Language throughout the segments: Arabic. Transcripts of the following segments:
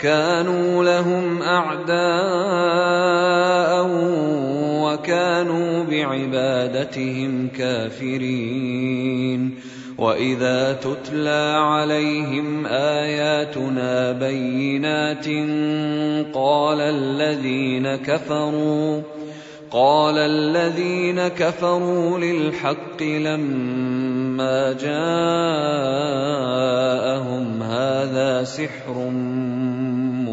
كانوا لهم أعداء وكانوا بعبادتهم كافرين. وإذا تتلى عليهم آياتنا بينات قال الذين كفروا قال الذين كفروا للحق لما جاءهم هذا سحر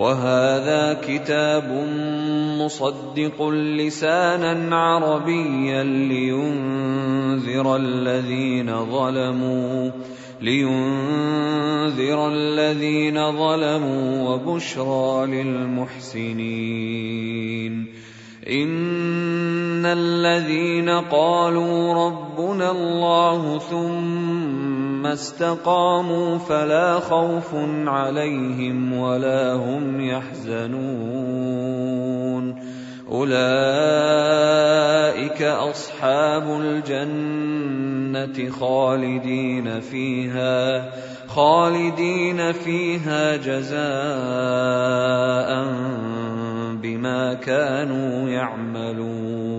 وهذا كتاب مصدق لسانا عربيا لينذر الذين ظلموا لينذر الذين ظلموا وبشرى للمحسنين. إن الذين قالوا ربنا الله ثم استقاموا فلا خوف عليهم ولا هم يحزنون. أولئك أصحاب الجنة خالدين فيها خالدين فيها جزاء بما كانوا يعملون.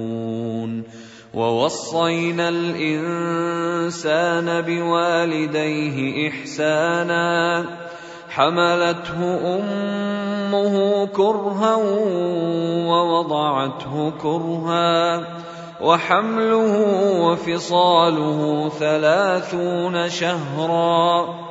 ووصينا الإنسان بوالديه إحسانا حملته أمه كرها ووضعته كرها وحمله وفصاله ثلاثون شهرا.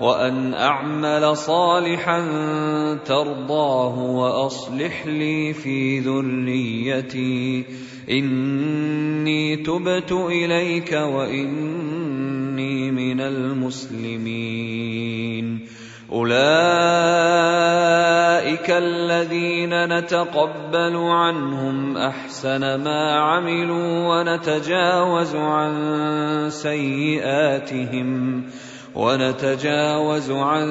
وأن أعمل صالحا ترضاه وأصلح لي في ذريتي. إني تبت إليك وإني من المسلمين. أولئك الذين نتقبل عنهم أحسن ما عملوا ونتجاوز عن سيئاتهم. ونتجاوز عن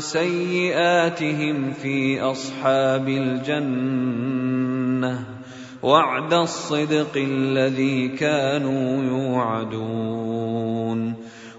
سيئاتهم في أصحاب الجنة وعد الصدق الذي كانوا يوعدون.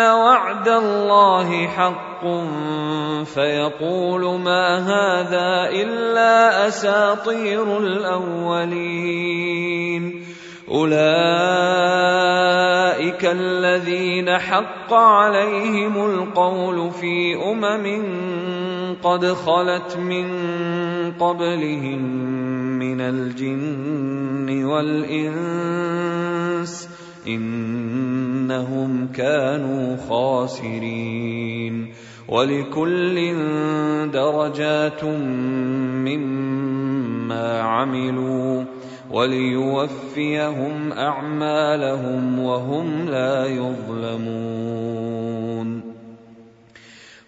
وعد الله حق فيقول ما هذا إلا أساطير الأولين. أولئك الذين حق عليهم القول في أمم قد خلت من قبلهم من الجن والإنس إنهم كانوا خاسرين ولكل درجات مما عملوا وليوفيهم أعمالهم وهم لا يظلمون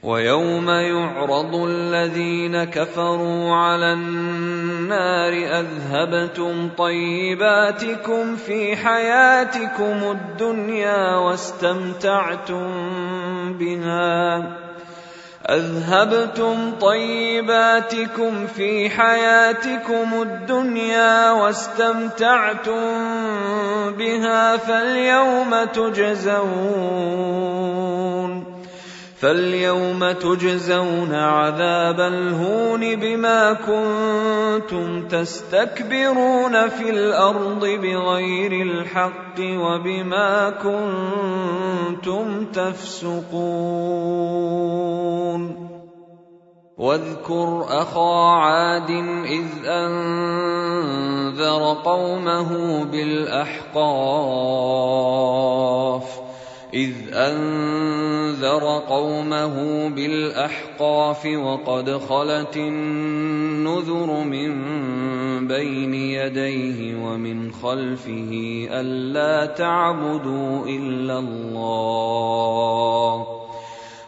ويوم يعرض الذين كفروا على النار أذهبتم طيباتكم في حياتكم الدنيا واستمتعتم بها. أذهبتم طيباتكم في حياتكم الدنيا واستمتعتم بها. فاليوم تجزون. فاليوم تجزون عذاب الهون بما كنتم تستكبرون في الأرض بغير الحق وبما كنتم تفسقون. واذكر أخا عاد إذ أنذر قومه بالأحقاف. إذ أنذر قومه بالأحقاف وقد خلت النذر من بين يديه ومن خلفه ألا تعبدوا إلا الله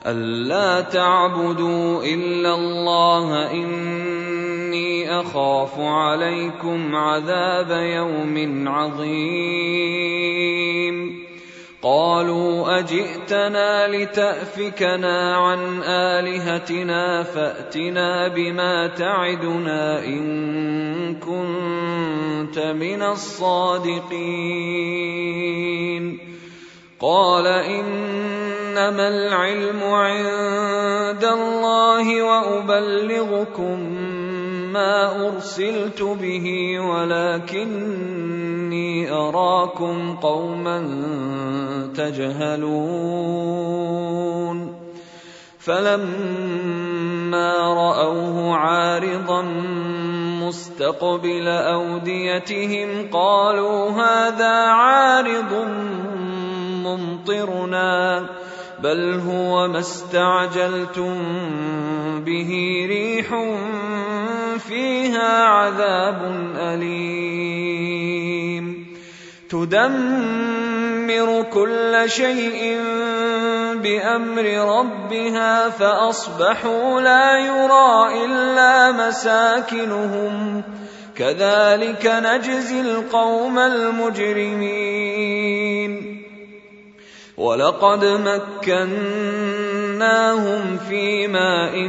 ألا تعبدوا إلا الله إني أخاف عليكم عذاب يوم عظيم قالوا أجئتنا لتأفكنا عن آلهتنا فأتنا بما تعدنا إن كنت من الصادقين. قال إنما العلم عند الله وأبلغكم ما أرسلت به ولكني أراكم قوما تجهلون. فلما رأوه عارضا مستقبل أوديتهم قالوا هذا عارض ممطرنا بل هو ما استعجلتم به ريح فيها عذاب أليم. تدمر كل شيء بأمر ربها فأصبحوا لا يرى إلا مساكنهم. كذلك نجزي القوم المجرمين. ولقد مكناهم في ماء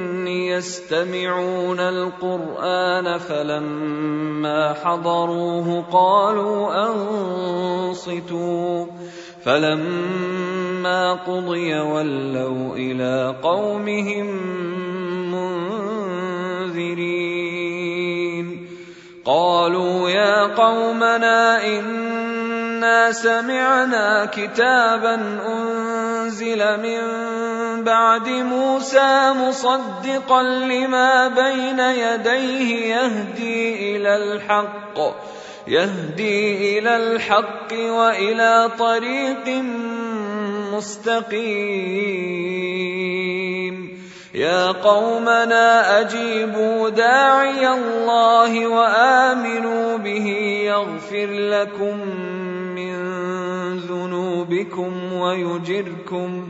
يستمعون القرآن فلما حضروه قالوا أنصتوا فلما قضي ولوا إلى قومهم منذرين. قالوا يا قومنا إنا سمعنا كتابا أنزل من بعد موسى مصدقا لما بين يديه يهدي إلى الحق يهدي إلى الحق وإلى طريق مستقيم. يا قومنا أجيبوا داعي الله وآمنوا به يغفر لكم من ذنوبكم ويجركم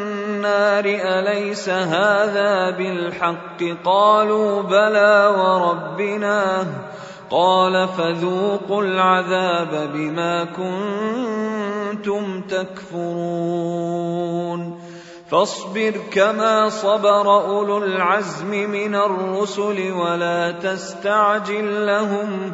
أليس هذا بالحق؟ قالوا بلى وربنا. قال فذوقوا العذاب بما كنتم تكفرون. فاصبر كما صبر أولو العزم من الرسل ولا تستعجل لهم.